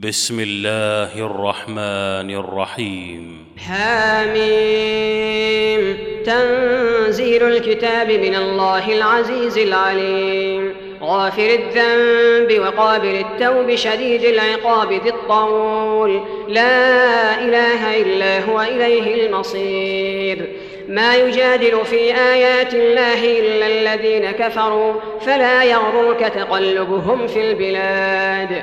بسم الله الرحمن الرحيم. حاميم تنزيل الكتاب من الله العزيز العليم. غافر الذنب وقابل التوب شديد العقاب ذي الطول. لا إله إلا هو إليه المصير. ما يجادل في آيات الله إلا الذين كفروا. فلا يغرك تقلبهم في البلاد.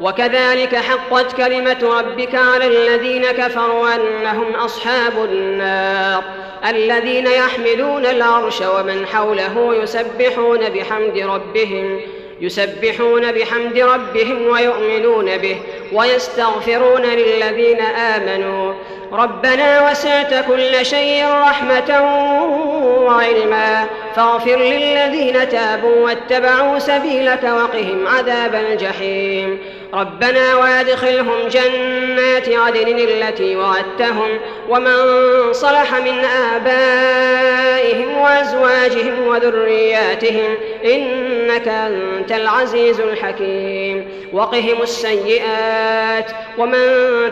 وكذلك حقت كلمة ربك على الذين كفروا أنهم أصحاب النار الذين يحملون العرش ومن حوله يسبحون بحمد ربهم يسبحون بحمد ربهم ويؤمنون به ويستغفرون للذين آمنوا. ربنا وسعت كل شيء رحمة وعلما. فاغفر للذين تابوا واتبعوا سبيلك وقهم عذاب الجحيم. ربنا وادخلهم جنات عدن التي وعدتهم ومن صلح من آبائهم وأزواجهم وذرياتهم إنك أنت العزيز الحكيم. وقهم السيئات ومن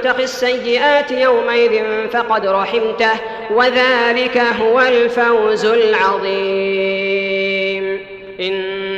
تق السيئات يومئذ فقد رحمته وذلك هو الفوز العظيم.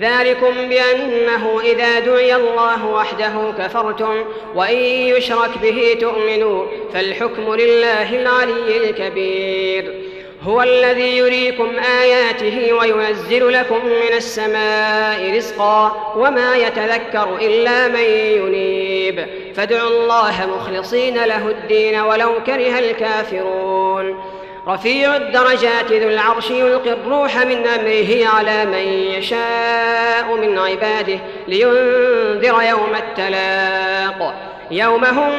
ذلكم بأنه إذا دعي الله وحده كفرتم وإن يشرك به تؤمنوا فالحكم لله العلي الكبير. هو الذي يريكم آياته وينزل لكم من السماء رزقا وما يتذكر إلا من ينيب. فادعوا الله مخلصين له الدين ولو كره الكافرون. رفيع الدرجات ذو العرش يلقي الروح من أمره على من يشاء من عباده لينذر يوم التلاق. يوم هم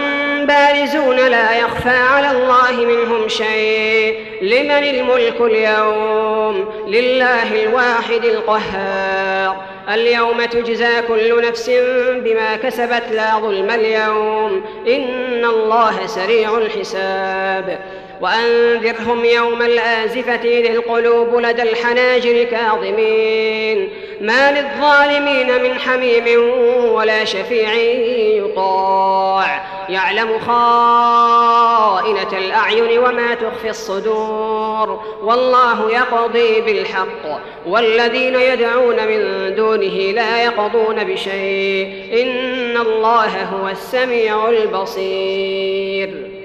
بارزون لا يخفى على الله منهم شيء. لمن الملك اليوم؟ لله الواحد القهار. اليوم تجزى كل نفس بما كسبت لا ظلم اليوم. إن الله سريع الحساب. وأنذرهم يوم الآزفة إذ القلوب لدى الحناجر كاظمين. ما للظالمين من حميم ولا شفيع يطاع. يعلم خائنة الأعين وما تخفي الصدور. والله يقضي بالحق. والذين يدعون من دونه لا يقضون بشيء. إن الله هو السميع البصير.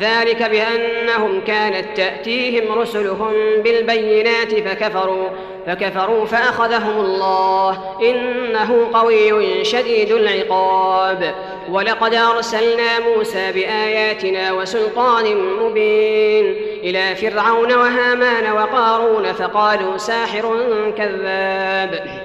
ذلك بأنهم كانت تأتيهم رسلهم بالبينات فكفروا فكفروا فأخذهم الله. إنه قوي شديد العقاب. ولقد أرسلنا موسى بآياتنا وسلطان مبين إلى فرعون وهامان وقارون فقالوا ساحر كذاب.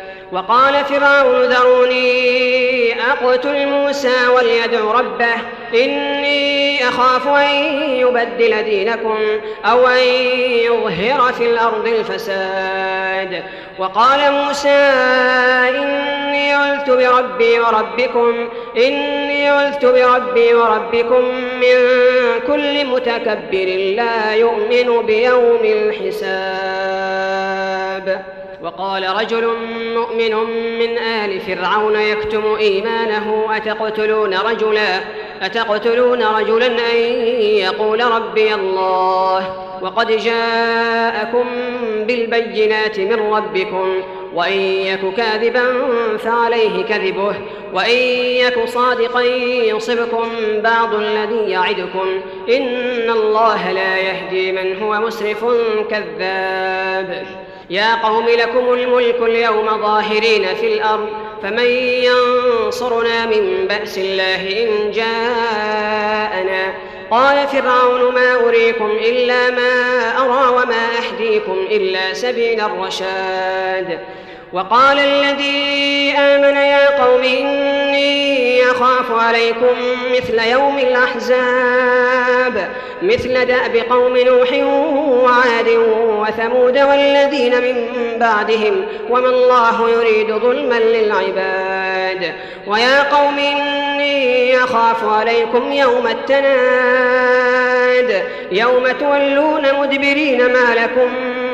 وقال فرعون ذروني أقتل موسى وليدع ربه إني أخاف أن يبدل دينكم أو أن يظهر في الأرض الفساد. وقال موسى إني عذت بربي وربكم إني عذت بربي وربكم من كل متكبر لا يؤمن بيوم الحساب. وقال رجل مؤمن من آل فرعون يكتم إيمانه أتقتلون رجلا؟ أتقتلون رجلا أن يقول ربي الله؟ وقد جاءكم بالبينات من ربكم وإن يك كاذبا فعليه كذبه وإن يك صادقا يصبكم بعض الذي يعدكم. إن الله لا يهدي من هو مسرف كذاب. يا قوم لكم الملك اليوم ظاهرين في الأرض فمن ينصرنا من بأس الله إن جاءنا؟ قال فرعون ما أريكم إلا ما أرى وما أهديكم إلا سبيل الرشاد. وقال الذي آمن يا قوم إني أخاف عليكم مثل يوم الأحزاب مثل دأب قوم نوح وعاد وثمود والذين من بعدهم وما الله يريد ظلما للعباد. ويا قوم إني أخاف عليكم يوم التناد يوم تولون مدبرين ما لكم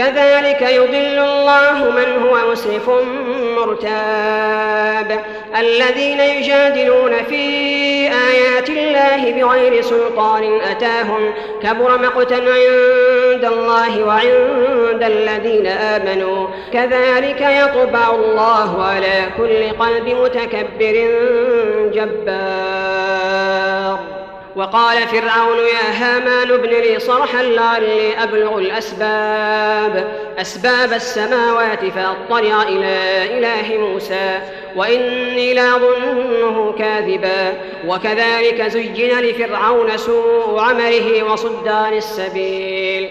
كذلك يضل الله من هو مسرف مرتاب. الذين يجادلون في آيات الله بغير سلطان أتاهم كبر مقتا عند الله وعند الذين آمنوا. كذلك يطبع الله على كل قلب متكبر جبار. وقال فرعون يا هامان ابن لي صرحا لعلي أبلغ الأسباب. أسباب السماوات فأطلع إلى إله موسى وإني لأظنه كاذبا. وكذلك زين لفرعون سوء عمله وصد عن السبيل.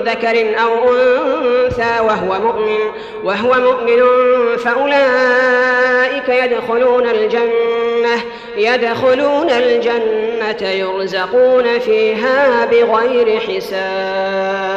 ذكر أو أنثى وهو مؤمن وهو مؤمن فأولئك يدخلون الجنة يدخلون الجنة يرزقون فيها بغير حساب.